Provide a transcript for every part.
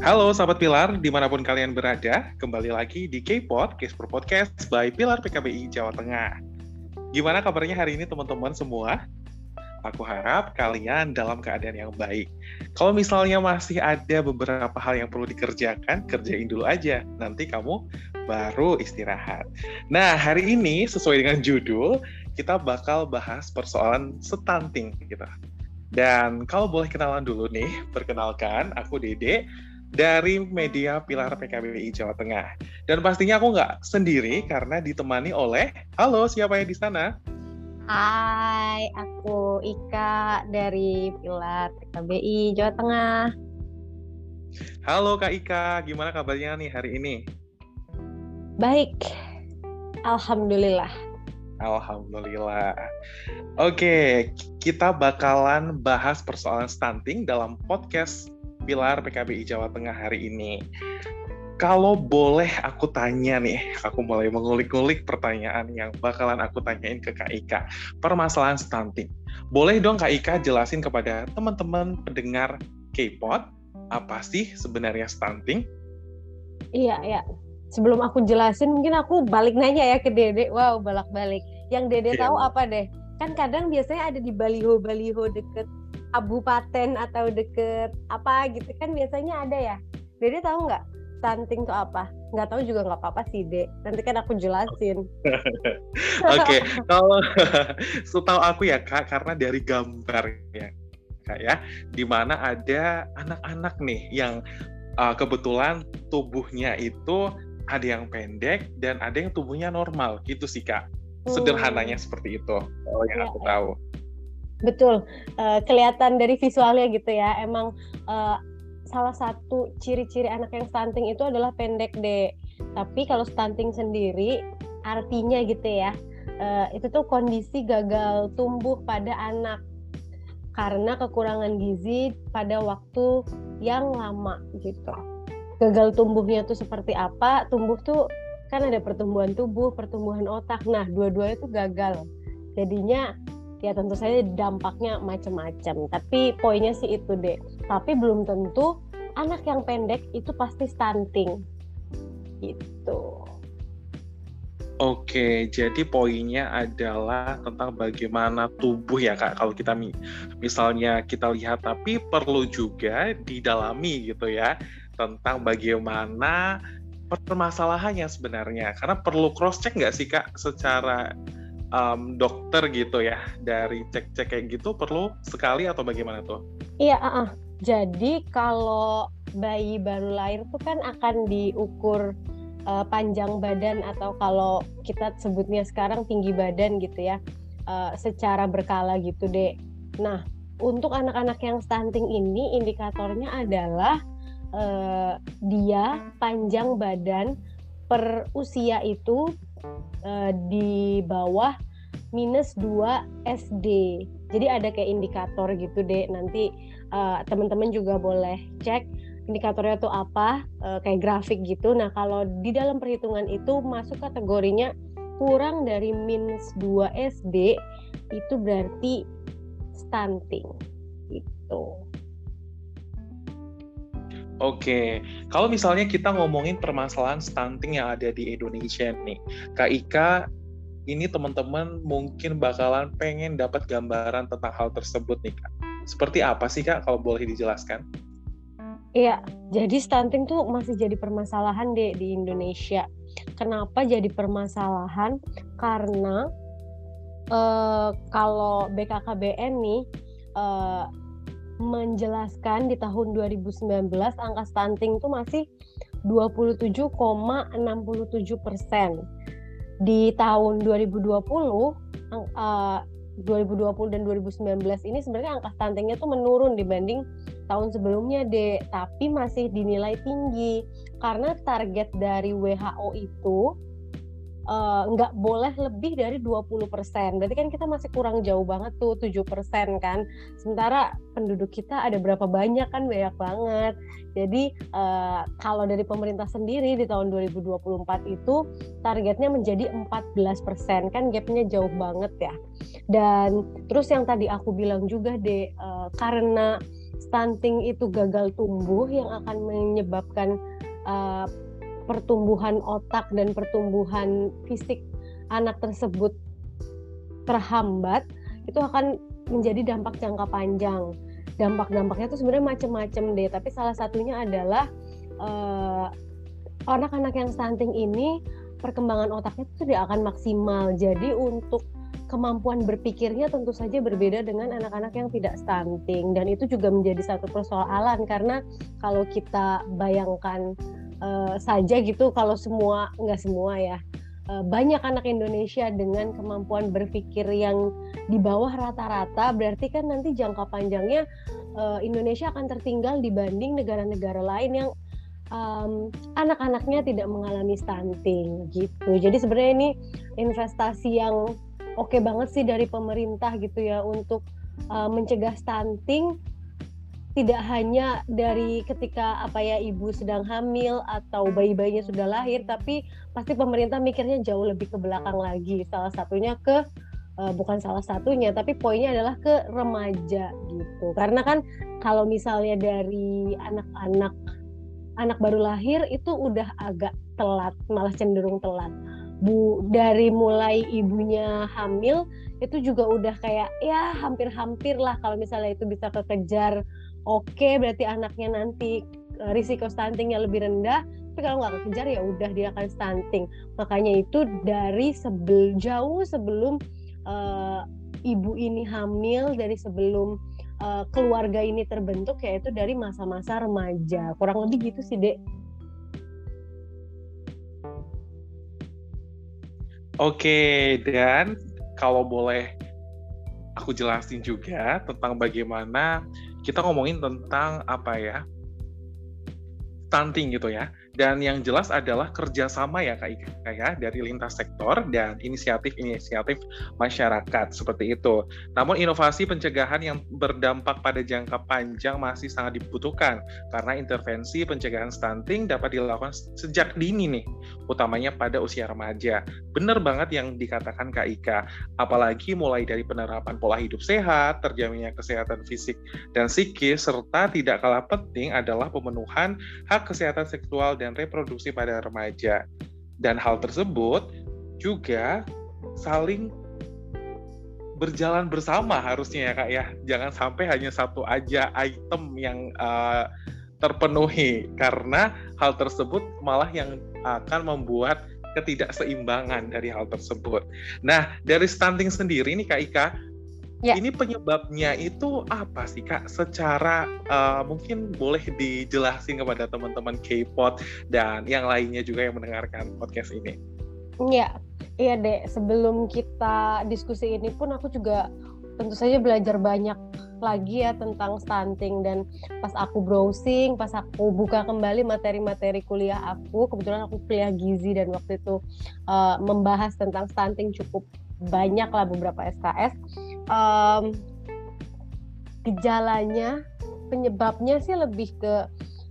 Halo sahabat Pilar, di mana pun kalian berada, kembali lagi di K-Pod, Case Podcast by Pilar PKBI Jawa Tengah. Gimana kabarnya hari ini teman-teman semua? Aku harap kalian dalam keadaan yang baik. Kalau misalnya masih ada beberapa hal yang perlu dikerjakan, kerjain dulu aja. Nanti kamu baru istirahat. Nah, hari ini sesuai dengan judul, kita bakal bahas persoalan stunting gitu. Dan kalau boleh kenalan dulu nih, perkenalkan aku Dede, dari media Pilar PKBI Jawa Tengah. Dan pastinya aku nggak sendiri karena ditemani oleh, halo siapa yang di sana? Hai, aku Ika dari Pilar PKBI Jawa Tengah. Halo Kak Ika, gimana kabarnya nih hari ini? Baik, Alhamdulillah. Alhamdulillah. Oke, kita bakalan bahas persoalan stunting dalam podcast Pilar PKBI Jawa Tengah hari ini. Kalau boleh aku tanya nih, aku mulai mengulik-ulik pertanyaan yang bakalan aku tanyain ke Kak Ika. Permasalahan stunting. Boleh dong Kak Ika jelasin kepada teman-teman pendengar K-pop, apa sih sebenarnya stunting? Iya, iya. Sebelum aku jelasin, mungkin aku balik nanya ya ke Dede. Wow, balak-balik. Yang Dede yeah. tahu apa deh? Kan kadang biasanya ada di baliho-baliho deket kabupaten atau deket apa gitu kan biasanya ada ya. Dede tahu nggak stunting itu apa? Nggak tahu juga nggak apa-apa sih, Dek. Nanti kan aku jelasin. Oke, okay. kalau setahu aku ya, Kak, karena dari gambar ya, Kak ya, di mana ada anak-anak nih yang uh, kebetulan tubuhnya itu ada yang pendek dan ada yang tubuhnya normal gitu sih, Kak. Sederhananya hmm. seperti itu. Oh, yang ya, aku tahu. Betul, uh, kelihatan dari visualnya gitu ya. Emang uh, salah satu ciri-ciri anak yang stunting itu adalah pendek deh. Tapi kalau stunting sendiri artinya gitu ya, uh, itu tuh kondisi gagal tumbuh pada anak karena kekurangan gizi pada waktu yang lama gitu. Gagal tumbuhnya tuh seperti apa? Tumbuh tuh kan ada pertumbuhan tubuh, pertumbuhan otak. Nah, dua-duanya tuh gagal. Jadinya ya tentu saja dampaknya macam-macam tapi poinnya sih itu deh tapi belum tentu anak yang pendek itu pasti stunting gitu Oke, jadi poinnya adalah tentang bagaimana tubuh ya kak. Kalau kita misalnya kita lihat, tapi perlu juga didalami gitu ya tentang bagaimana permasalahannya sebenarnya. Karena perlu cross check nggak sih kak secara um, dokter gitu ya dari cek-cek kayak gitu perlu sekali atau bagaimana tuh? Iya, uh -uh. jadi kalau bayi baru lahir tuh kan akan diukur uh, panjang badan atau kalau kita sebutnya sekarang tinggi badan gitu ya, uh, secara berkala gitu deh. Nah, untuk anak-anak yang stunting ini indikatornya adalah uh, dia panjang badan per usia itu uh, di bawah minus 2 SD. Jadi ada kayak indikator gitu deh. Nanti uh, teman-teman juga boleh cek indikatornya tuh apa, uh, kayak grafik gitu. Nah kalau di dalam perhitungan itu masuk kategorinya kurang dari minus 2 SD, itu berarti stunting. Gitu. Oke, kalau misalnya kita ngomongin permasalahan stunting yang ada di Indonesia nih, Kak Ika, ini teman-teman mungkin bakalan pengen dapat gambaran tentang hal tersebut nih Kak. Seperti apa sih Kak kalau boleh dijelaskan? Iya, jadi stunting tuh masih jadi permasalahan deh di Indonesia. Kenapa jadi permasalahan? Karena uh, kalau BKKBN nih uh, menjelaskan di tahun 2019 angka stunting itu masih 27,67 persen. Di tahun 2020, uh, 2020 dan 2019 ini sebenarnya angka stuntingnya tuh menurun dibanding tahun sebelumnya deh, tapi masih dinilai tinggi karena target dari WHO itu nggak uh, boleh lebih dari 20%. Berarti kan kita masih kurang jauh banget tuh 7% kan. Sementara penduduk kita ada berapa banyak kan banyak banget. Jadi uh, kalau dari pemerintah sendiri di tahun 2024 itu targetnya menjadi 14% kan gapnya jauh banget ya. Dan terus yang tadi aku bilang juga deh uh, karena stunting itu gagal tumbuh yang akan menyebabkan uh, pertumbuhan otak dan pertumbuhan fisik anak tersebut terhambat itu akan menjadi dampak jangka panjang. Dampak-dampaknya itu sebenarnya macam-macam deh, tapi salah satunya adalah uh, anak-anak yang stunting ini perkembangan otaknya itu tidak akan maksimal. Jadi untuk kemampuan berpikirnya tentu saja berbeda dengan anak-anak yang tidak stunting dan itu juga menjadi satu persoalan karena kalau kita bayangkan uh, saja gitu kalau semua nggak semua ya uh, banyak anak Indonesia dengan kemampuan berpikir yang di bawah rata-rata berarti kan nanti jangka panjangnya uh, Indonesia akan tertinggal dibanding negara-negara lain yang um, anak-anaknya tidak mengalami stunting gitu. Jadi sebenarnya ini investasi yang oke okay banget sih dari pemerintah gitu ya untuk uh, mencegah stunting tidak hanya dari ketika apa ya ibu sedang hamil atau bayi-bayinya sudah lahir tapi pasti pemerintah mikirnya jauh lebih ke belakang lagi. Salah satunya ke uh, bukan salah satunya tapi poinnya adalah ke remaja gitu. Karena kan kalau misalnya dari anak-anak anak baru lahir itu udah agak telat malah cenderung telat. Bu dari mulai ibunya hamil itu juga udah kayak ya hampir-hampir lah kalau misalnya itu bisa kekejar oke okay, berarti anaknya nanti eh, risiko stuntingnya lebih rendah tapi kalau nggak kekejar ya udah dia akan stunting. Makanya itu dari sebel jauh sebelum uh, ibu ini hamil dari sebelum uh, keluarga ini terbentuk yaitu dari masa-masa remaja. Kurang lebih gitu sih dek. Oke, dan kalau boleh aku jelasin juga tentang bagaimana kita ngomongin tentang apa ya stunting gitu ya. Dan yang jelas adalah kerjasama ya Kak Ika ya dari lintas sektor dan inisiatif-inisiatif masyarakat seperti itu. Namun inovasi pencegahan yang berdampak pada jangka panjang masih sangat dibutuhkan karena intervensi pencegahan stunting dapat dilakukan sejak dini nih, utamanya pada usia remaja. Benar banget yang dikatakan Kak Ika, apalagi mulai dari penerapan pola hidup sehat, terjaminnya kesehatan fisik dan psikis, serta tidak kalah penting adalah pemenuhan hak kesehatan seksual dan reproduksi pada remaja. Dan hal tersebut juga saling berjalan bersama harusnya ya kak ya. Jangan sampai hanya satu aja item yang uh, terpenuhi karena hal tersebut malah yang akan membuat ketidakseimbangan dari hal tersebut. Nah, dari stunting sendiri nih Kak Ika, Ya. Ini penyebabnya itu apa sih kak? Secara uh, mungkin boleh dijelasin kepada teman-teman K-pop dan yang lainnya juga yang mendengarkan podcast ini. Iya, iya deh. Sebelum kita diskusi ini pun aku juga tentu saja belajar banyak lagi ya tentang stunting dan pas aku browsing, pas aku buka kembali materi-materi kuliah aku, kebetulan aku kuliah gizi dan waktu itu uh, membahas tentang stunting cukup banyak lah beberapa SKS um, gejalanya penyebabnya sih lebih ke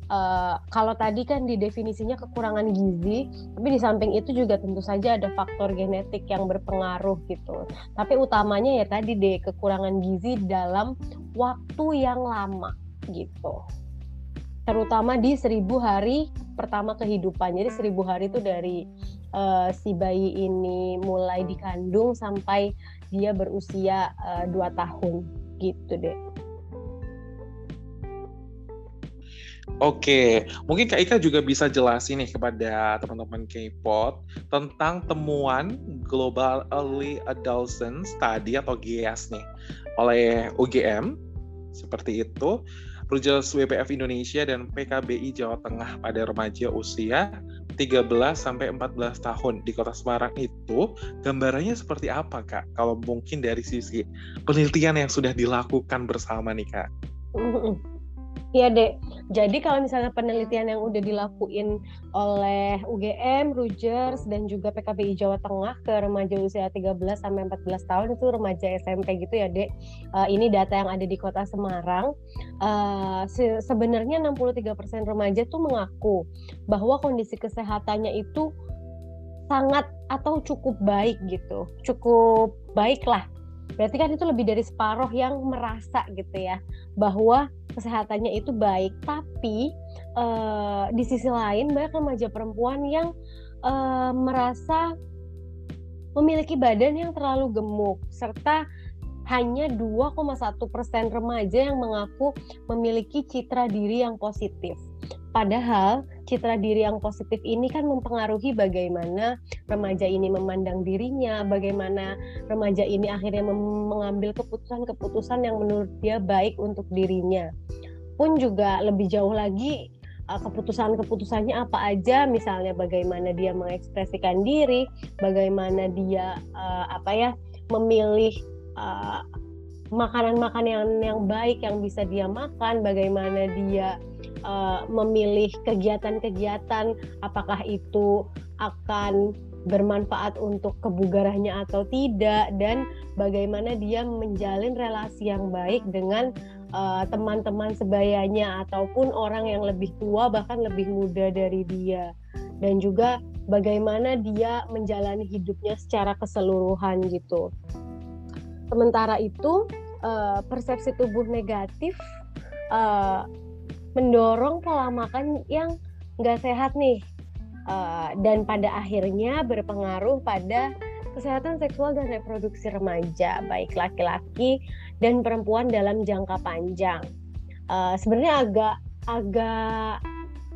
uh, kalau tadi kan di definisinya kekurangan gizi, tapi di samping itu juga tentu saja ada faktor genetik yang berpengaruh gitu. Tapi utamanya ya tadi deh kekurangan gizi dalam waktu yang lama gitu. Terutama di seribu hari pertama kehidupan. Jadi seribu hari itu dari uh, si bayi ini mulai dikandung sampai dia berusia uh, dua tahun gitu deh. Oke, mungkin Kak Ika juga bisa jelasin nih kepada teman-teman K-pop tentang temuan Global Early Adolescence Study atau GEAS nih oleh UGM seperti itu, Rujos WPF Indonesia dan PKBI Jawa Tengah pada remaja usia 13 sampai 14 tahun di Kota Semarang itu gambarannya seperti apa Kak? Kalau mungkin dari sisi penelitian yang sudah dilakukan bersama nih Kak. Iya dek. Jadi kalau misalnya penelitian yang udah dilakuin oleh UGM, Rogers dan juga PKBI Jawa Tengah ke remaja usia 13 sampai 14 tahun itu remaja SMP gitu ya dek. Uh, ini data yang ada di Kota Semarang. Uh, se sebenarnya 63% remaja tuh mengaku bahwa kondisi kesehatannya itu sangat atau cukup baik gitu. Cukup baik lah berarti kan itu lebih dari separuh yang merasa gitu ya bahwa kesehatannya itu baik. Tapi uh, di sisi lain banyak remaja perempuan yang uh, merasa memiliki badan yang terlalu gemuk serta hanya 2,1 persen remaja yang mengaku memiliki citra diri yang positif. Padahal citra diri yang positif ini kan mempengaruhi bagaimana remaja ini memandang dirinya, bagaimana remaja ini akhirnya mengambil keputusan-keputusan yang menurut dia baik untuk dirinya. Pun juga lebih jauh lagi eh, keputusan-keputusannya apa aja, misalnya bagaimana dia mengekspresikan diri, bagaimana dia uh, apa ya memilih uh, makanan-makanan yang baik yang bisa dia makan, bagaimana dia uh, memilih kegiatan-kegiatan apakah itu akan bermanfaat untuk kebugarannya atau tidak dan bagaimana dia menjalin relasi yang baik dengan uh, teman-teman sebayanya ataupun orang yang lebih tua bahkan lebih muda dari dia dan juga bagaimana dia menjalani hidupnya secara keseluruhan gitu. Sementara itu uh, persepsi tubuh negatif uh, mendorong pola makan yang nggak sehat nih uh, dan pada akhirnya berpengaruh pada kesehatan seksual dan reproduksi remaja baik laki-laki dan perempuan dalam jangka panjang. Uh, Sebenarnya agak agak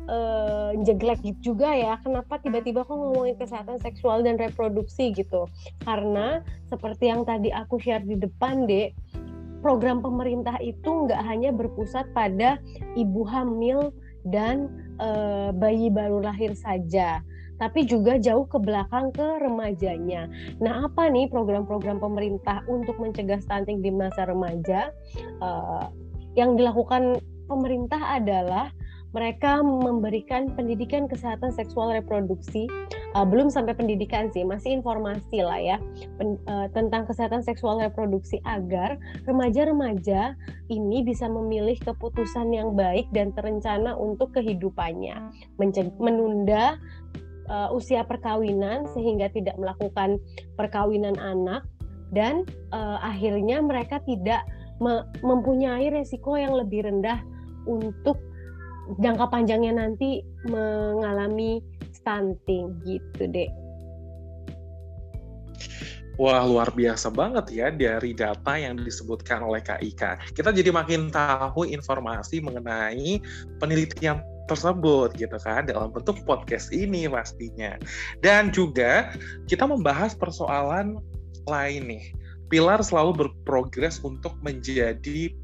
uh, jeglek juga ya kenapa tiba-tiba kok ngomongin kesehatan seksual dan reproduksi gitu karena seperti yang tadi aku share di depan dek program pemerintah itu nggak hanya berpusat pada ibu hamil dan e, bayi baru lahir saja, tapi juga jauh ke belakang ke remajanya. Nah, apa nih program-program pemerintah untuk mencegah stunting di masa remaja? E, yang dilakukan pemerintah adalah mereka memberikan pendidikan kesehatan seksual reproduksi. Uh, belum sampai pendidikan sih masih informasi lah ya pen, uh, tentang kesehatan seksual reproduksi agar remaja-remaja ini bisa memilih keputusan yang baik dan terencana untuk kehidupannya. Menunda uh, usia perkawinan sehingga tidak melakukan perkawinan anak dan uh, akhirnya mereka tidak me mempunyai resiko yang lebih rendah untuk jangka panjangnya nanti mengalami stunting gitu deh. Wah, luar biasa banget ya dari data yang disebutkan oleh KIK. Kita jadi makin tahu informasi mengenai penelitian tersebut gitu kan dalam bentuk podcast ini pastinya. Dan juga kita membahas persoalan lain nih. Pilar selalu berprogres untuk menjadi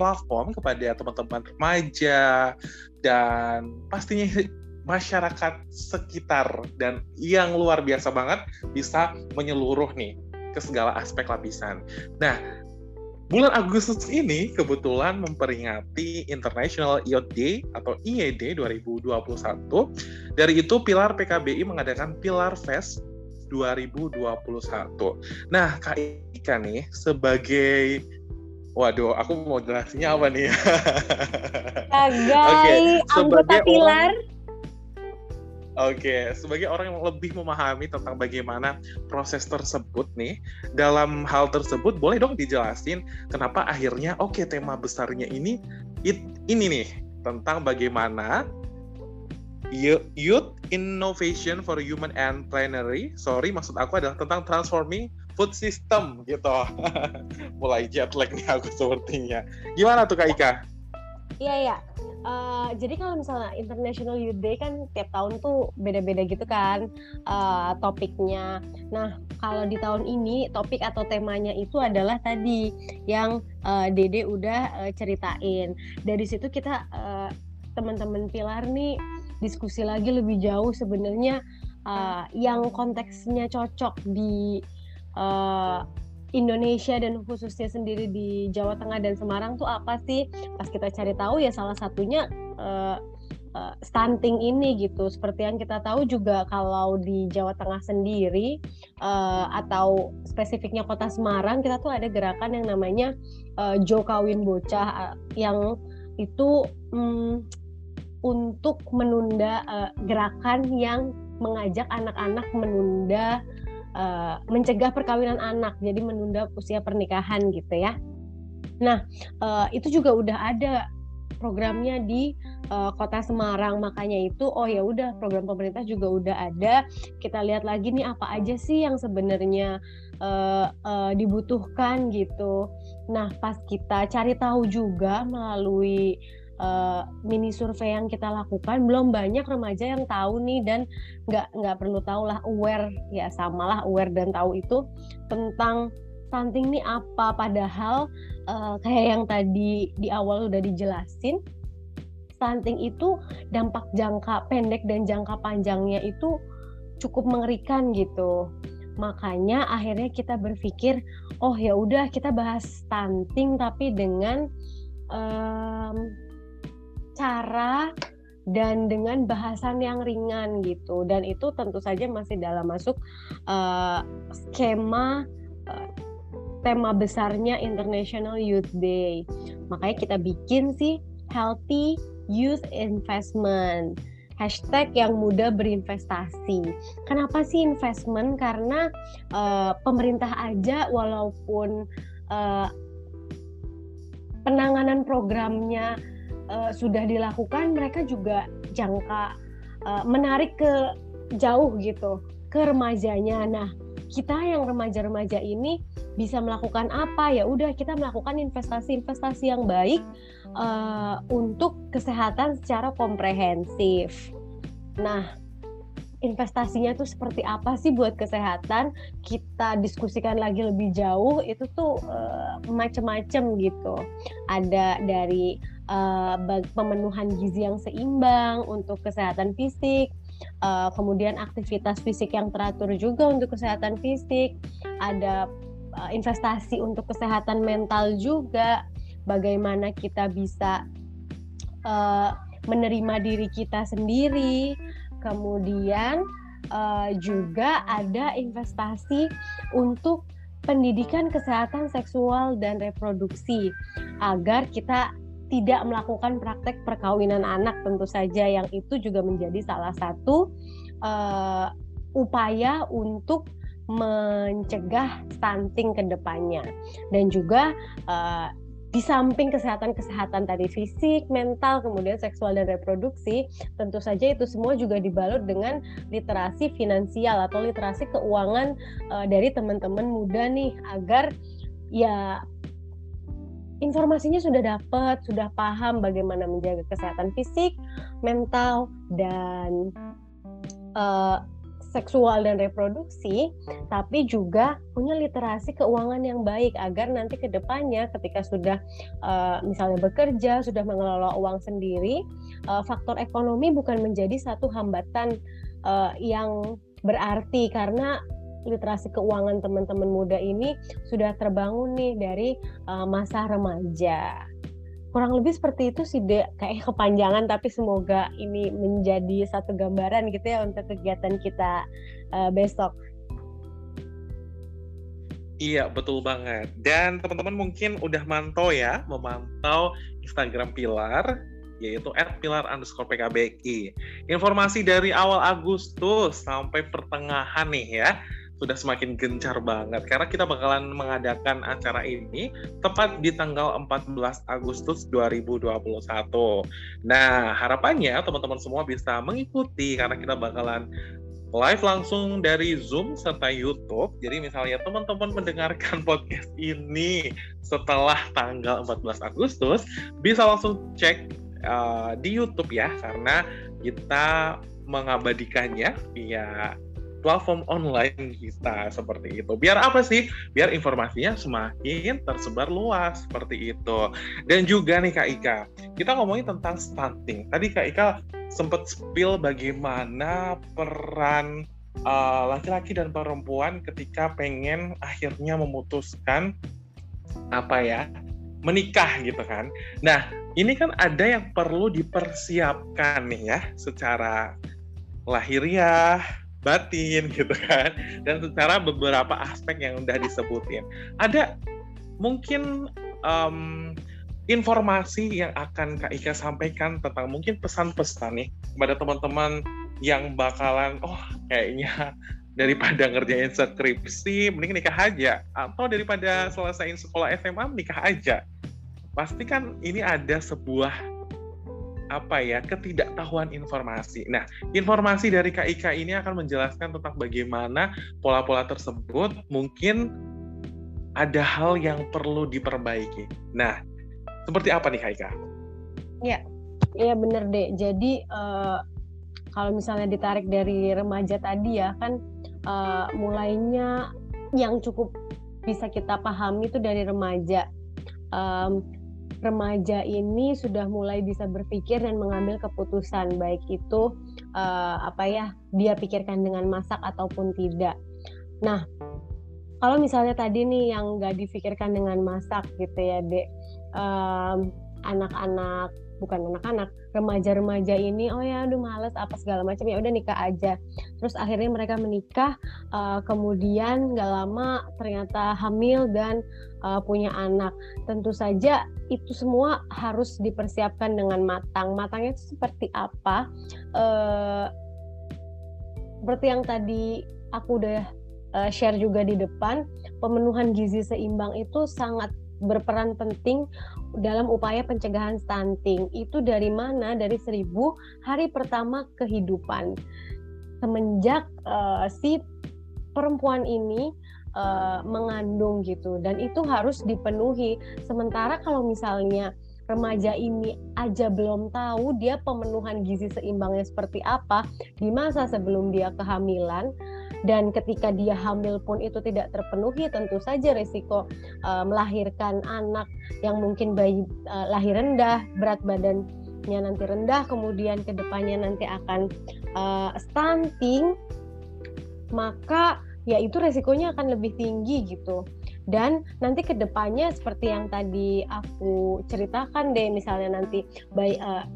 platform kepada teman-teman remaja dan pastinya masyarakat sekitar dan yang luar biasa banget bisa menyeluruh nih ke segala aspek lapisan. Nah, bulan Agustus ini kebetulan memperingati International Youth Day atau IED 2021. Dari itu Pilar PKBI mengadakan Pilar Fest 2021. Nah, Kak Ika nih sebagai Waduh, aku mau jelasinnya apa nih? Sebagai okay. anggota pilar. Oke, okay. sebagai orang yang lebih memahami tentang bagaimana proses tersebut nih, dalam hal tersebut boleh dong dijelasin kenapa akhirnya oke okay, tema besarnya ini it, ini nih tentang bagaimana youth innovation for human and planetary. Sorry, maksud aku adalah tentang transforming food system gitu. Mulai jet lag nih aku sepertinya. Gimana tuh Kak Ika? Iya, iya. Uh, jadi kalau misalnya International Youth Day kan tiap tahun tuh beda-beda gitu kan uh, topiknya. Nah kalau di tahun ini topik atau temanya itu adalah tadi yang uh, Dede udah uh, ceritain. Dari situ kita uh, teman-teman pilar nih diskusi lagi lebih jauh sebenarnya uh, yang konteksnya cocok di uh, Indonesia dan khususnya sendiri di Jawa Tengah dan Semarang tuh apa sih? Pas kita cari tahu ya salah satunya uh, uh, stunting ini gitu. Seperti yang kita tahu juga kalau di Jawa Tengah sendiri uh, atau spesifiknya Kota Semarang kita tuh ada gerakan yang namanya uh, Jo Kawin Bocah uh, yang itu um, untuk menunda uh, gerakan yang mengajak anak-anak menunda uh, mencegah perkawinan anak, jadi menunda usia pernikahan gitu ya. Nah, uh, itu juga udah ada programnya di uh, kota Semarang. Makanya itu oh ya udah program pemerintah juga udah ada. Kita lihat lagi nih apa aja sih yang sebenarnya uh, uh, dibutuhkan gitu. Nah pas kita cari tahu juga melalui uh, mini survei yang kita lakukan belum banyak remaja yang tahu nih dan nggak nggak perlu tahu lah aware ya samalah aware dan tahu itu tentang stunting ini apa. Padahal uh, kayak yang tadi di awal udah dijelasin stunting itu dampak jangka pendek dan jangka panjangnya itu cukup mengerikan gitu. Makanya akhirnya kita berpikir oh ya udah kita bahas stunting tapi dengan um, cara dan dengan bahasan yang ringan gitu dan itu tentu saja masih dalam masuk uh, skema uh, tema besarnya International Youth Day. Makanya kita bikin sih Healthy Youth Investment. Hashtag yang mudah berinvestasi. Kenapa sih investment? Karena uh, pemerintah aja walaupun uh, penanganan programnya uh, sudah dilakukan, mereka juga jangka uh, menarik ke jauh gitu ke remajanya. Nah, kita yang remaja-remaja ini bisa melakukan apa ya udah kita melakukan investasi-investasi yang baik uh, untuk kesehatan secara komprehensif. Nah, investasinya tuh seperti apa sih buat kesehatan? Kita diskusikan lagi lebih jauh itu tuh uh, macam-macam gitu. Ada dari uh, pemenuhan gizi yang seimbang untuk kesehatan fisik, uh, kemudian aktivitas fisik yang teratur juga untuk kesehatan fisik, ada uh, investasi untuk kesehatan mental juga, bagaimana kita bisa uh, menerima diri kita sendiri, kemudian uh, juga ada investasi untuk pendidikan kesehatan seksual dan reproduksi agar kita tidak melakukan praktek perkawinan anak tentu saja yang itu juga menjadi salah satu uh, upaya untuk mencegah stunting ke depannya. Dan juga uh, di samping kesehatan-kesehatan tadi fisik, mental, kemudian seksual dan reproduksi, tentu saja itu semua juga dibalut dengan literasi finansial atau literasi keuangan uh, dari teman-teman muda nih agar ya informasinya sudah dapat, sudah paham bagaimana menjaga kesehatan fisik, mental, dan uh, seksual dan reproduksi, tapi juga punya literasi keuangan yang baik agar nanti ke depannya ketika sudah uh, misalnya bekerja, sudah mengelola uang sendiri, uh, faktor ekonomi bukan menjadi satu hambatan uh, yang berarti karena literasi keuangan teman-teman muda ini sudah terbangun nih dari uh, masa remaja. Kurang lebih seperti itu sih dek, kayak kepanjangan tapi semoga ini menjadi satu gambaran gitu ya untuk kegiatan kita uh, besok. Iya, betul banget. Dan teman-teman mungkin udah mantau ya, memantau Instagram Pilar yaitu @pilar underscore PKBI. Informasi dari awal Agustus sampai pertengahan nih ya, sudah semakin gencar banget karena kita bakalan mengadakan acara ini tepat di tanggal 14 Agustus 2021. Nah, harapannya teman-teman semua bisa mengikuti karena kita bakalan live langsung dari Zoom serta YouTube. Jadi misalnya teman-teman mendengarkan podcast ini setelah tanggal 14 Agustus, bisa langsung cek uh, di YouTube ya karena kita mengabadikannya via platform online kita seperti itu. Biar apa sih? Biar informasinya semakin tersebar luas seperti itu. Dan juga nih Kak Ika, kita ngomongin tentang stunting. Tadi Kak Ika sempat spill bagaimana peran uh, laki-laki uh, dan perempuan ketika pengen akhirnya memutuskan apa ya menikah gitu kan. Nah, ini kan ada yang perlu dipersiapkan nih ya secara lahiriah, batin gitu kan. Dan secara beberapa aspek yang udah disebutin. Ada mungkin um, informasi yang akan Kak Ika sampaikan tentang mungkin pesan-pesan nih kepada teman-teman yang bakalan oh kayaknya daripada ngerjain skripsi mending nikah aja. Atau daripada selesaiin sekolah SMA nikah aja. Pasti kan ini ada sebuah apa ya ketidaktahuan informasi. Nah, informasi dari KIK ini akan menjelaskan tentang bagaimana pola-pola tersebut mungkin ada hal yang perlu diperbaiki. Nah, seperti apa nih KIK? Ya, iya bener deh. Jadi uh, kalau misalnya ditarik dari remaja tadi ya kan uh, mulainya yang cukup bisa kita pahami itu dari remaja. Um, remaja ini sudah mulai bisa berpikir dan mengambil keputusan baik itu uh, apa ya dia pikirkan dengan masak ataupun tidak. Nah, kalau misalnya tadi nih yang nggak difikirkan dengan masak gitu ya, dek, um, anak-anak bukan anak-anak remaja-remaja ini oh ya aduh males apa segala macam ya udah nikah aja. Terus akhirnya mereka menikah uh, kemudian nggak lama ternyata hamil dan uh, punya anak. Tentu saja itu semua harus dipersiapkan dengan matang. Matangnya itu seperti apa? Uh, seperti yang tadi aku udah share juga di depan pemenuhan gizi seimbang itu sangat berperan penting dalam upaya pencegahan stunting. Itu dari mana? Dari seribu hari pertama kehidupan. Semenjak uh, si perempuan ini uh, mengandung gitu dan itu harus dipenuhi. Sementara kalau misalnya remaja ini aja belum tahu dia pemenuhan gizi seimbangnya seperti apa di masa sebelum dia kehamilan, dan ketika dia hamil pun itu tidak terpenuhi tentu saja resiko uh, melahirkan anak yang mungkin bayi uh, lahir rendah berat badannya nanti rendah kemudian ke depannya nanti akan uh, stunting maka ya itu resikonya akan lebih tinggi gitu. Dan nanti ke depannya seperti yang tadi aku ceritakan deh misalnya nanti bayi uh,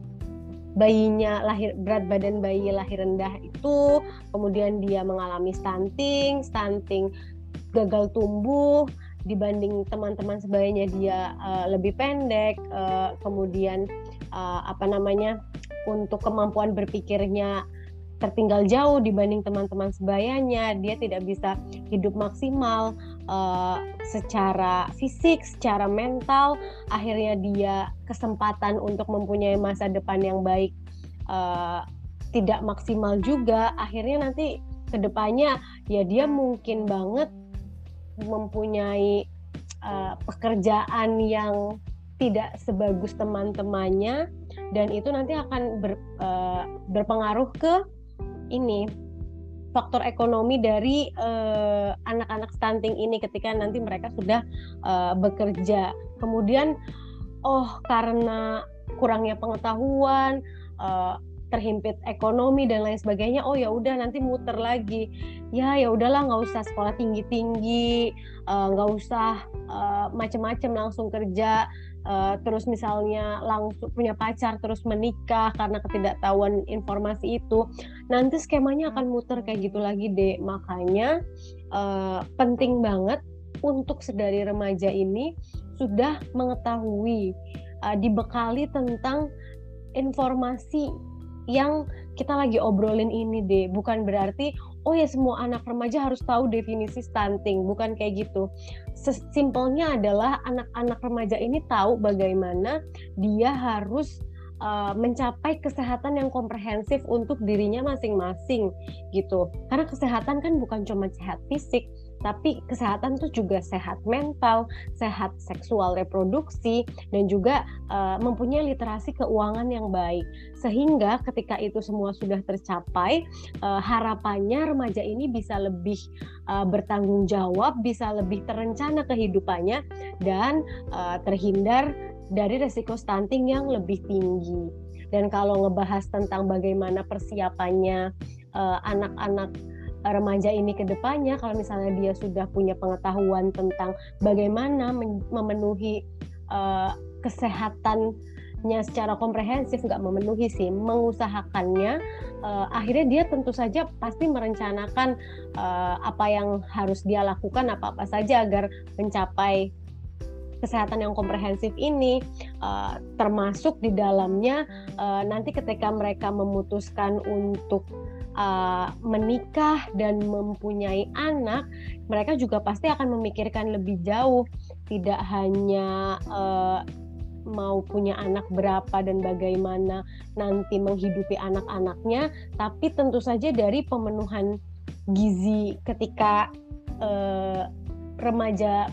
bayinya lahir berat badan bayi lahir rendah itu kemudian dia mengalami stunting stunting gagal tumbuh dibanding teman-teman sebayanya dia uh, lebih pendek uh, kemudian uh, apa namanya untuk kemampuan berpikirnya tertinggal jauh dibanding teman-teman sebayanya dia tidak bisa hidup maksimal uh, secara fisik, secara mental, akhirnya dia kesempatan untuk mempunyai masa depan yang baik uh, tidak maksimal juga, akhirnya nanti ke depannya ya dia mungkin banget mempunyai uh, pekerjaan yang tidak sebagus teman-temannya dan itu nanti akan ber, uh, berpengaruh ke ini faktor ekonomi dari eh, anak-anak uh, stunting ini ketika nanti mereka sudah uh, bekerja. Kemudian, oh karena kurangnya pengetahuan, uh, terhimpit ekonomi dan lain sebagainya, oh ya udah nanti muter lagi. Ya ya udahlah nggak usah sekolah tinggi tinggi, nggak uh, usah uh, macem-macem langsung kerja uh, terus misalnya langsung punya pacar terus menikah karena ketidaktahuan informasi itu nanti skemanya akan muter kayak gitu lagi deh makanya uh, penting banget untuk sedari remaja ini sudah mengetahui uh, dibekali tentang informasi yang kita lagi obrolin ini deh bukan berarti oh ya semua anak remaja harus tahu definisi stunting, bukan kayak gitu. Sesimpelnya adalah anak-anak remaja ini tahu bagaimana dia harus uh, mencapai kesehatan yang komprehensif untuk dirinya masing-masing gitu. Karena kesehatan kan bukan cuma sehat fisik, tapi kesehatan itu juga sehat mental, sehat seksual reproduksi, dan juga uh, mempunyai literasi keuangan yang baik. Sehingga ketika itu semua sudah tercapai, uh, harapannya remaja ini bisa lebih uh, bertanggung jawab, bisa lebih terencana kehidupannya, dan uh, terhindar dari resiko stunting yang lebih tinggi. Dan kalau ngebahas tentang bagaimana persiapannya anak-anak uh, remaja ini ke depannya kalau misalnya dia sudah punya pengetahuan tentang bagaimana memenuhi uh, kesehatannya secara komprehensif nggak memenuhi sih mengusahakannya uh, akhirnya dia tentu saja pasti merencanakan uh, apa yang harus dia lakukan apa apa saja agar mencapai kesehatan yang komprehensif ini uh, termasuk di dalamnya uh, nanti ketika mereka memutuskan untuk uh, menikah dan mempunyai anak, mereka juga pasti akan memikirkan lebih jauh, tidak hanya uh, mau punya anak berapa dan bagaimana nanti menghidupi anak-anaknya, tapi tentu saja dari pemenuhan gizi ketika uh, remaja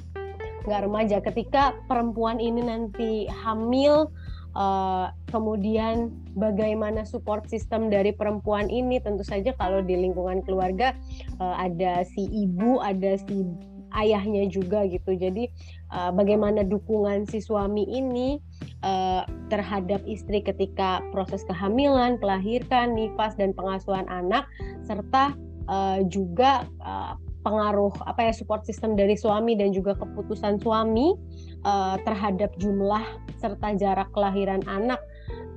nggak remaja ketika perempuan ini nanti hamil uh, kemudian bagaimana support system dari perempuan ini? Tentu saja kalau di lingkungan keluarga uh, ada si ibu ada si ayahnya juga gitu. Jadi uh, bagaimana dukungan si suami ini uh, terhadap istri ketika proses kehamilan kelahirkan nifas dan pengasuhan anak serta uh, juga uh, pengaruh apa ya support system dari suami dan juga keputusan suami uh, terhadap jumlah serta jarak kelahiran anak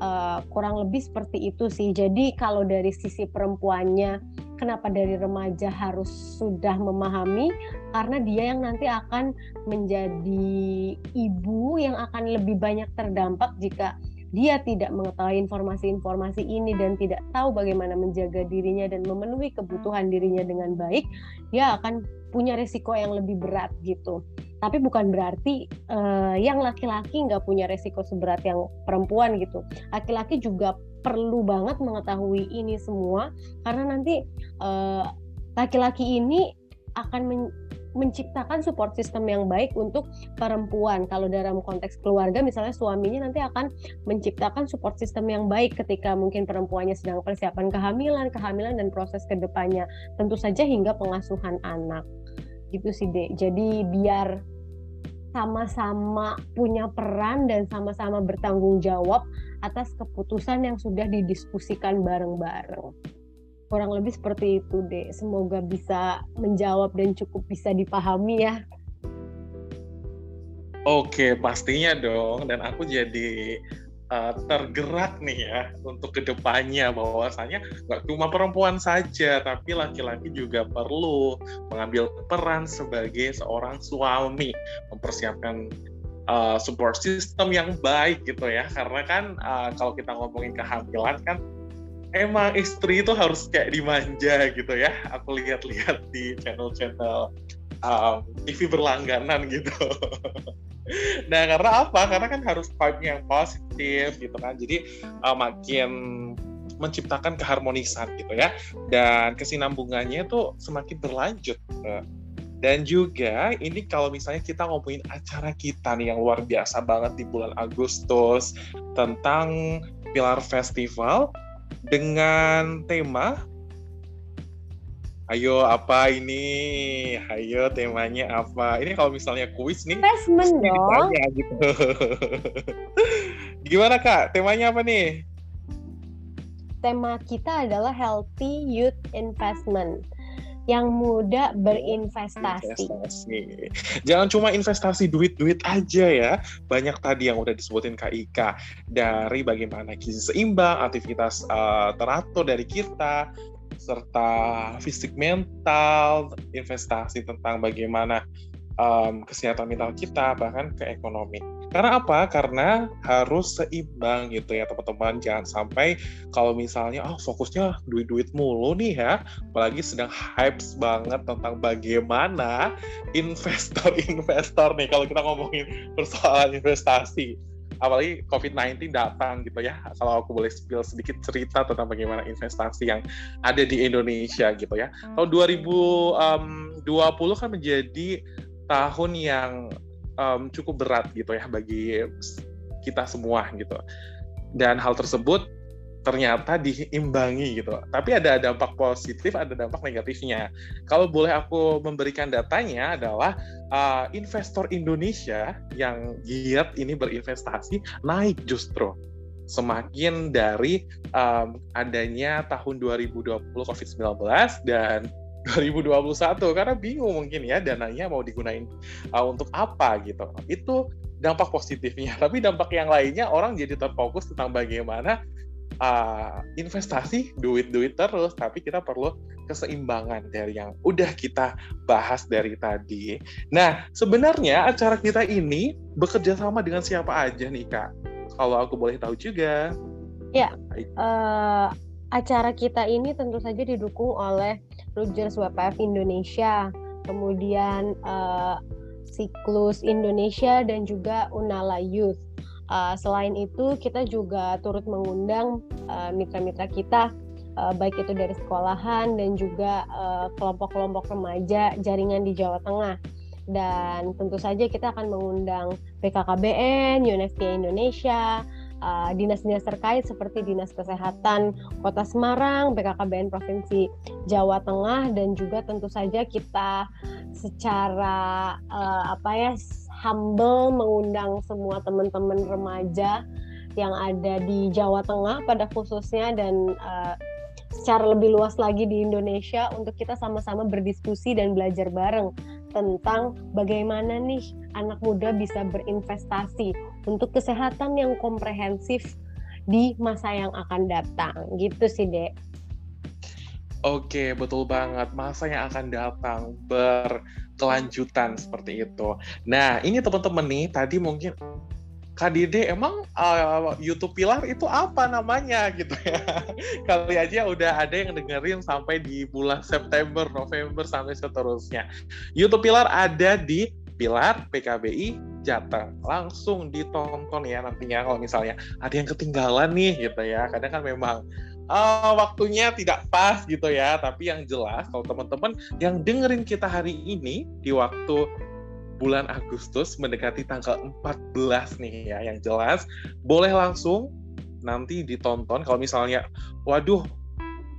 uh, kurang lebih seperti itu sih. Jadi kalau dari sisi perempuannya kenapa dari remaja harus sudah memahami karena dia yang nanti akan menjadi ibu yang akan lebih banyak terdampak jika dia tidak mengetahui informasi-informasi ini dan tidak tahu bagaimana menjaga dirinya dan memenuhi kebutuhan dirinya dengan baik, dia akan punya resiko yang lebih berat gitu. Tapi bukan berarti uh, yang laki-laki nggak punya resiko seberat yang perempuan gitu. Laki-laki juga perlu banget mengetahui ini semua karena nanti uh, laki-laki ini akan menciptakan support system yang baik untuk perempuan. Kalau dalam konteks keluarga, misalnya suaminya nanti akan menciptakan support system yang baik ketika mungkin perempuannya sedang persiapan kehamilan, kehamilan dan proses ke depannya. Tentu saja hingga pengasuhan anak. Gitu sih, Dek. Jadi biar sama-sama punya peran dan sama-sama bertanggung jawab atas keputusan yang sudah didiskusikan bareng-bareng kurang lebih seperti itu deh semoga bisa menjawab dan cukup bisa dipahami ya Oke, pastinya dong. Dan aku jadi uh, tergerak nih ya untuk ke depannya bahwasanya nggak cuma perempuan saja, tapi laki-laki juga perlu mengambil peran sebagai seorang suami, mempersiapkan uh, support system yang baik gitu ya. Karena kan uh, kalau kita ngomongin kehamilan kan emang istri itu harus kayak dimanja gitu ya. Aku lihat-lihat di channel-channel um, TV berlangganan gitu. nah karena apa? Karena kan harus vibe yang positif gitu kan. Jadi uh, makin menciptakan keharmonisan gitu ya. Dan kesinambungannya itu semakin berlanjut. Dan juga ini kalau misalnya kita ngomongin acara kita nih yang luar biasa banget di bulan Agustus tentang Pilar Festival, dengan tema Ayo apa ini? Ayo temanya apa? Ini kalau misalnya kuis nih. Investment dong. gitu. Gimana kak? Temanya apa nih? Tema kita adalah healthy youth investment yang muda berinvestasi. Investasi. Jangan cuma investasi duit-duit aja ya. Banyak tadi yang udah disebutin Kak dari bagaimana gizi seimbang, aktivitas uh, teratur dari kita, serta fisik mental, investasi tentang bagaimana um, kesehatan mental kita, bahkan ke ekonomi. Karena apa? Karena harus seimbang gitu ya teman-teman. Jangan sampai kalau misalnya oh fokusnya duit-duit mulu nih ya, apalagi sedang hype banget tentang bagaimana investor-investor nih kalau kita ngomongin persoalan investasi apalagi COVID-19 datang gitu ya. Kalau aku boleh spill sedikit cerita tentang bagaimana investasi yang ada di Indonesia gitu ya. Tahun 2020 kan menjadi tahun yang um, cukup berat gitu ya bagi kita semua gitu. Dan hal tersebut ternyata diimbangi gitu. Tapi ada dampak positif, ada dampak negatifnya. Kalau boleh aku memberikan datanya adalah uh, investor Indonesia yang giat ini berinvestasi naik justru semakin dari um, adanya tahun 2020 COVID-19 dan 2021 karena bingung mungkin ya dananya mau digunain uh, untuk apa gitu. Itu dampak positifnya. Tapi dampak yang lainnya orang jadi terfokus tentang bagaimana uh, investasi duit-duit terus, tapi kita perlu keseimbangan dari yang udah kita bahas dari tadi. Nah, sebenarnya acara kita ini bekerja sama dengan siapa aja nih kak? Kalau aku boleh tahu juga. Ya, uh, acara kita ini tentu saja didukung oleh Rogers WPF Indonesia, kemudian uh, Siklus Indonesia dan juga Unala Youth. Uh, selain itu kita juga turut mengundang mitra-mitra uh, kita uh, baik itu dari sekolahan dan juga kelompok-kelompok uh, remaja jaringan di Jawa Tengah dan tentu saja kita akan mengundang BKKBN, UNFPA Indonesia, dinas-dinas uh, terkait seperti Dinas Kesehatan Kota Semarang, BKKBN Provinsi Jawa Tengah dan juga tentu saja kita secara uh, apa ya humble mengundang semua teman-teman remaja yang ada di Jawa Tengah pada khususnya dan uh, secara lebih luas lagi di Indonesia untuk kita sama-sama berdiskusi dan belajar bareng tentang bagaimana nih anak muda bisa berinvestasi untuk kesehatan yang komprehensif di masa yang akan datang gitu sih dek. Oke, betul banget. Masa yang akan datang berkelanjutan seperti itu. Nah, ini teman-teman nih, tadi mungkin Kak Dede, emang uh, YouTube Pilar itu apa namanya gitu ya? Kali aja udah ada yang dengerin sampai di bulan September, November, sampai seterusnya. YouTube Pilar ada di Pilar PKBI Jateng. Langsung ditonton ya nantinya kalau misalnya ada yang ketinggalan nih gitu ya. Kadang kan memang uh, waktunya tidak pas gitu ya. Tapi yang jelas kalau teman-teman yang dengerin kita hari ini di waktu bulan Agustus mendekati tanggal 14 nih ya yang jelas boleh langsung nanti ditonton kalau misalnya waduh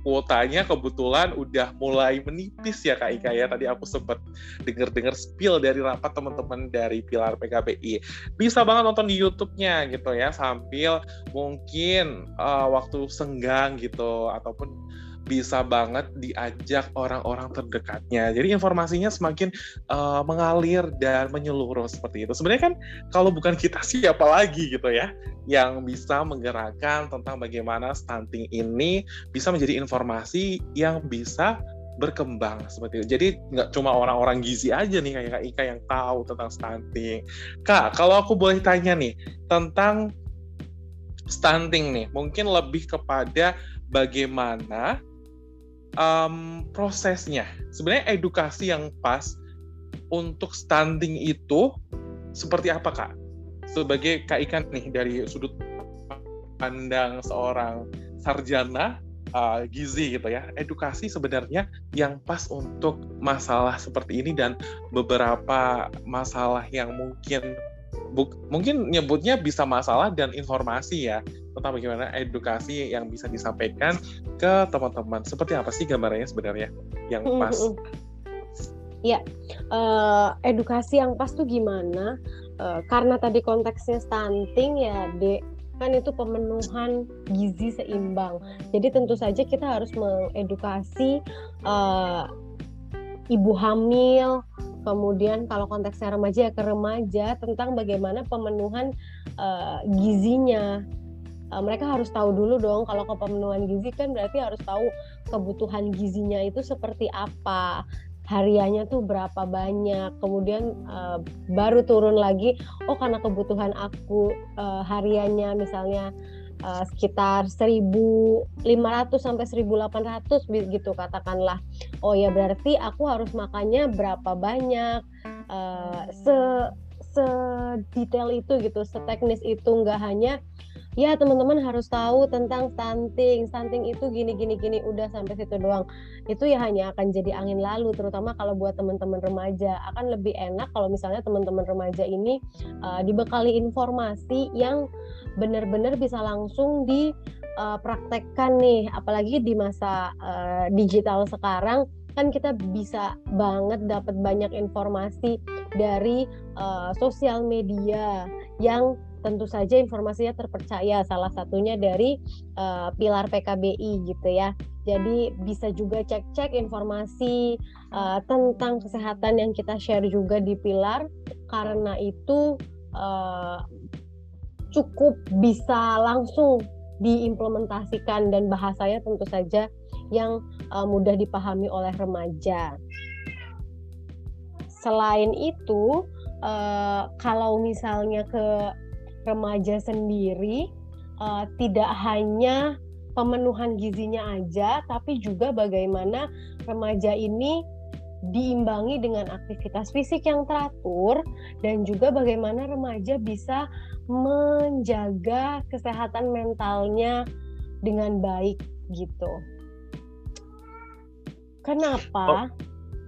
kuotanya kebetulan udah mulai menipis ya Kak Ika ya. Tadi aku sempat denger-denger spill dari rapat teman-teman dari Pilar PKPI. Bisa banget nonton di YouTube-nya gitu ya sambil mungkin uh, waktu senggang gitu ataupun bisa banget diajak orang-orang terdekatnya. Jadi informasinya semakin uh, mengalir dan menyeluruh seperti itu. Sebenarnya kan kalau bukan kita siapa lagi gitu ya yang bisa menggerakkan tentang bagaimana stunting ini bisa menjadi informasi yang bisa berkembang seperti itu. Jadi nggak cuma orang-orang gizi aja nih kayak Kak Ika yang tahu tentang stunting. Kak, kalau aku boleh tanya nih tentang stunting nih, mungkin lebih kepada bagaimana um, prosesnya. Sebenarnya edukasi yang pas untuk stunting itu seperti apa kak? Sebagai kak Ikan nih dari sudut pandang seorang sarjana uh, gizi gitu ya, edukasi sebenarnya yang pas untuk masalah seperti ini dan beberapa masalah yang mungkin buk, mungkin nyebutnya bisa masalah dan informasi ya tentang bagaimana edukasi yang bisa disampaikan ke teman-teman. Seperti apa sih gambarannya sebenarnya yang pas? Ya, uh, edukasi yang pas tuh gimana? Uh, karena tadi konteksnya stunting ya, dek kan itu pemenuhan gizi seimbang. Jadi tentu saja kita harus mengedukasi uh, ibu hamil, kemudian kalau konteksnya remaja ya ke remaja tentang bagaimana pemenuhan uh, gizinya. Uh, mereka harus tahu dulu dong kalau pemenuhan gizi kan berarti harus tahu kebutuhan gizinya itu seperti apa hariannya tuh berapa banyak. Kemudian uh, baru turun lagi oh karena kebutuhan aku uh, hariannya misalnya uh, sekitar 1.500 sampai 1.800 gitu katakanlah. Oh ya berarti aku harus makannya berapa banyak uh, se sedetail itu gitu, seteknis itu nggak hanya ya teman-teman harus tahu tentang stunting. Stunting itu gini gini gini udah sampai situ doang. Itu ya hanya akan jadi angin lalu terutama kalau buat teman-teman remaja. Akan lebih enak kalau misalnya teman-teman remaja ini uh, dibekali informasi yang benar-benar bisa langsung dipraktekkan uh, nih. Apalagi di masa uh, digital sekarang kan kita bisa banget dapat banyak informasi dari uh, sosial media yang tentu saja informasinya terpercaya salah satunya dari uh, pilar PKBI gitu ya jadi bisa juga cek-cek informasi uh, tentang kesehatan yang kita share juga di pilar karena itu uh, cukup bisa langsung diimplementasikan dan bahasanya tentu saja yang uh, mudah dipahami oleh remaja. Selain itu, uh, kalau misalnya ke remaja sendiri uh, tidak hanya pemenuhan gizinya aja, tapi juga bagaimana remaja ini diimbangi dengan aktivitas fisik yang teratur dan juga bagaimana remaja bisa menjaga kesehatan mentalnya dengan baik gitu. Kenapa?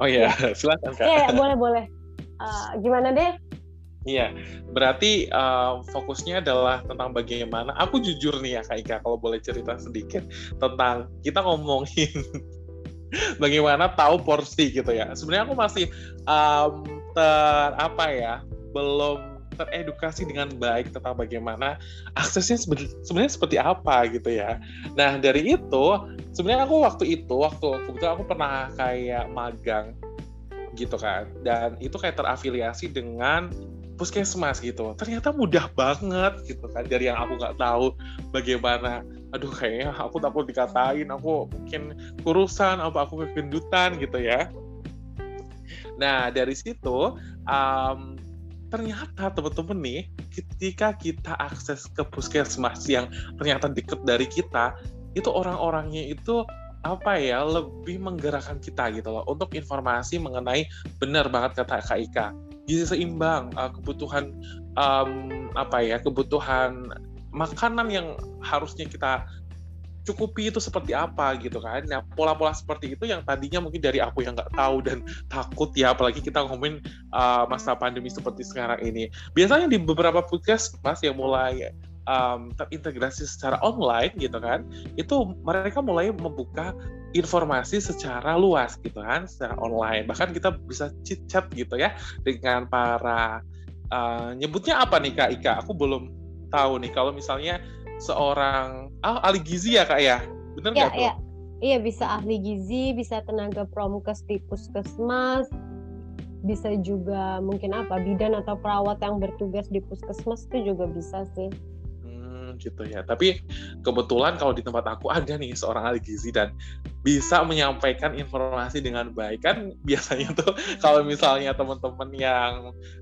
Oh, oh iya, ya. silakan kak. Iya, ya, boleh boleh. Uh, gimana deh? Iya, berarti uh, fokusnya adalah tentang bagaimana. Aku jujur nih ya Kak Ika, kalau boleh cerita sedikit tentang kita ngomongin bagaimana tahu porsi gitu ya. Sebenarnya aku masih um, ter apa ya, belum teredukasi dengan baik tentang bagaimana aksesnya sebenarnya seperti apa gitu ya. Nah dari itu sebenarnya aku waktu itu waktu kebetulan aku pernah kayak magang gitu kan dan itu kayak terafiliasi dengan puskesmas gitu. Ternyata mudah banget gitu kan dari yang aku nggak tahu bagaimana. Aduh kayaknya aku takut dikatain aku mungkin kurusan apa aku kegendutan gitu ya. Nah dari situ um, ternyata teman-teman nih ketika kita akses ke puskesmas yang ternyata deket dari kita itu orang-orangnya itu apa ya lebih menggerakkan kita gitu loh untuk informasi mengenai benar banget kata Kak Ika gizi seimbang uh, kebutuhan um, apa ya kebutuhan makanan yang harusnya kita cukupi itu seperti apa gitu kan. Nah pola-pola seperti itu yang tadinya mungkin dari aku yang nggak tahu dan takut ya apalagi kita ngomongin uh, masa pandemi seperti sekarang ini. Biasanya di beberapa podcast mas yang mulai um, terintegrasi secara online gitu kan, itu mereka mulai membuka informasi secara luas gitu kan, secara online. Bahkan kita bisa chit chat gitu ya dengan para uh, nyebutnya apa nih Kak Ika? Aku belum tahu nih kalau misalnya seorang ah ahli gizi ya Kak ya. Benar nggak ya, tuh? Iya. Iya bisa ahli gizi, bisa tenaga promkes di puskesmas, bisa juga mungkin apa bidan atau perawat yang bertugas di puskesmas itu juga bisa sih gitu ya. Tapi kebetulan kalau di tempat aku ada nih seorang ahli gizi dan bisa menyampaikan informasi dengan baik. Kan biasanya tuh kalau misalnya teman-teman yang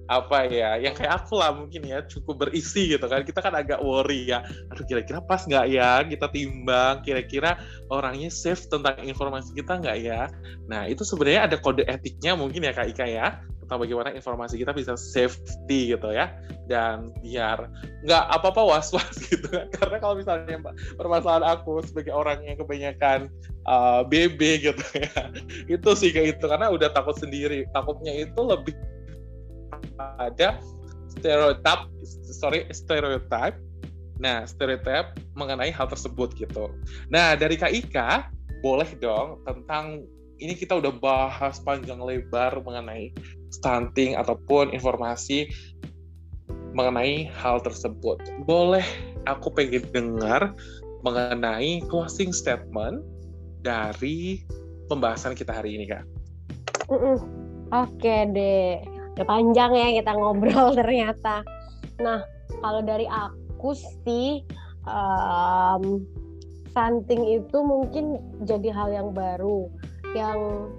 apa ya yang kayak aku lah mungkin ya cukup berisi gitu kan. Kita kan agak worry ya. Aduh kira-kira pas nggak ya kita timbang? Kira-kira orangnya safe tentang informasi kita nggak ya? Nah itu sebenarnya ada kode etiknya mungkin ya kak Ika ya tentang bagaimana informasi kita bisa safety gitu ya. Dan biar nggak apa-apa was-was gitu kan. Karena kalau misalnya permasalahan aku sebagai orang yang kebanyakan uh, BB gitu ya. Itu sih kayak itu karena udah takut sendiri. Takutnya itu lebih ada stereotip sorry stereotip nah stereotip mengenai hal tersebut gitu. Nah dari Kak Ika boleh dong tentang ini kita udah bahas panjang lebar mengenai stunting ataupun informasi mengenai hal tersebut. Boleh aku pengen dengar mengenai closing statement dari pembahasan kita hari ini, Kak. Oke deh, udah panjang ya kita ngobrol ternyata. Nah, kalau dari aku sih, um, stunting itu mungkin jadi hal yang baru yang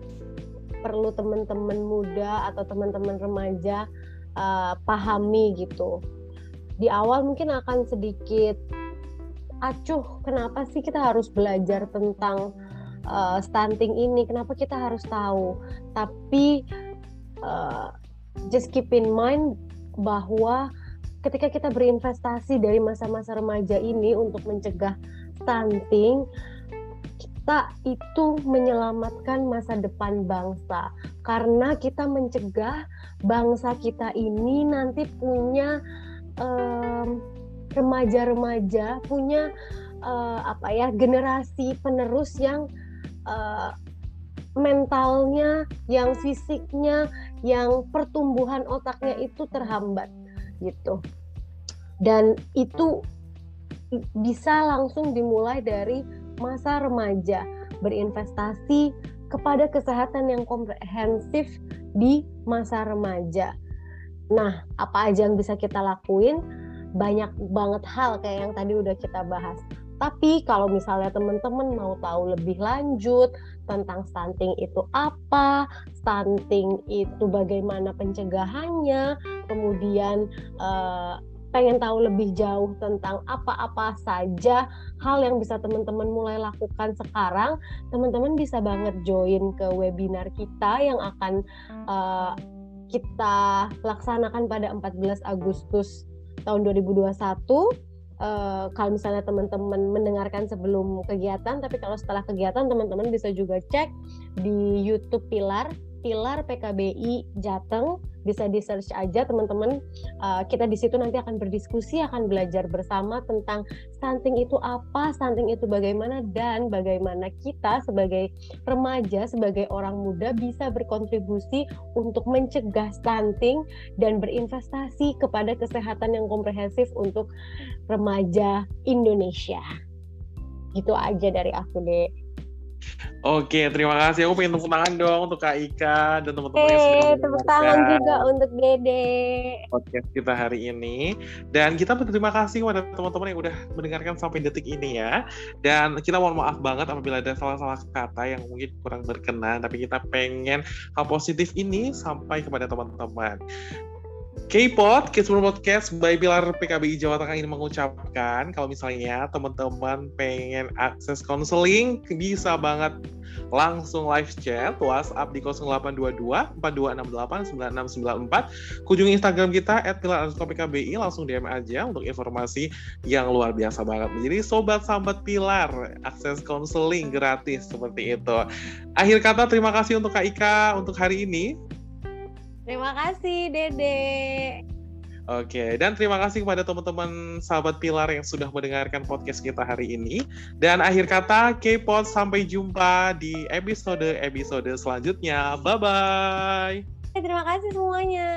perlu teman-teman muda atau teman-teman remaja uh, pahami gitu. Di awal mungkin akan sedikit acuh, kenapa sih kita harus belajar tentang uh, stunting ini? Kenapa kita harus tahu? Tapi uh, just keep in mind bahwa ketika kita berinvestasi dari masa-masa remaja ini untuk mencegah stunting, kita itu menyelamatkan masa depan bangsa karena kita mencegah bangsa kita ini nanti punya remaja-remaja punya uh, apa ya generasi penerus yang uh, mentalnya, yang fisiknya, yang pertumbuhan otaknya itu terhambat gitu. Dan itu bisa langsung dimulai dari masa remaja, berinvestasi kepada kesehatan yang komprehensif di masa remaja. Nah, apa aja yang bisa kita lakuin? Banyak banget hal kayak yang tadi udah kita bahas. Tapi kalau misalnya teman-teman mau tahu lebih lanjut tentang stunting itu apa, stunting itu bagaimana pencegahannya, kemudian uh, pengen tahu lebih jauh tentang apa-apa saja hal yang bisa teman-teman mulai lakukan sekarang, teman-teman bisa banget join ke webinar kita yang akan uh, kita laksanakan pada 14 Agustus tahun 2021 Uh, kalau misalnya teman-teman mendengarkan sebelum kegiatan, tapi kalau setelah kegiatan teman-teman bisa juga cek di YouTube Pilar Pilar PKBI Jateng. Bisa di search aja teman-teman. Uh, kita di situ nanti akan berdiskusi akan belajar bersama tentang stunting itu apa stunting itu bagaimana dan bagaimana kita sebagai remaja sebagai orang muda bisa berkontribusi untuk mencegah stunting dan berinvestasi kepada kesehatan yang komprehensif untuk remaja Indonesia. Itu aja dari aku deh Oke, terima kasih. Aku pengen tepuk tangan dong untuk Kak Ika dan teman-teman yang sudah tepuk tangan juga untuk Dede. Podcast kita hari ini. Dan kita berterima kasih kepada teman-teman yang udah mendengarkan sampai detik ini ya. Dan kita mohon maaf banget apabila ada salah-salah kata yang mungkin kurang berkenan. Tapi kita pengen hal positif ini sampai kepada teman-teman. K-Pod, Kids Podcast by Pilar PKBI Jawa Tengah ini mengucapkan kalau misalnya teman-teman pengen akses konseling bisa banget langsung live chat WhatsApp di 0822 4268 9694 kunjungi Instagram kita at Pilar PKBI langsung DM aja untuk informasi yang luar biasa banget. Jadi sobat sambat Pilar akses konseling gratis seperti itu. Akhir kata terima kasih untuk Kak Ika untuk hari ini Terima kasih, Dede. Oke, dan terima kasih kepada teman-teman sahabat Pilar yang sudah mendengarkan podcast kita hari ini. Dan akhir kata, K-Pod sampai jumpa di episode-episode selanjutnya. Bye-bye. Terima kasih semuanya.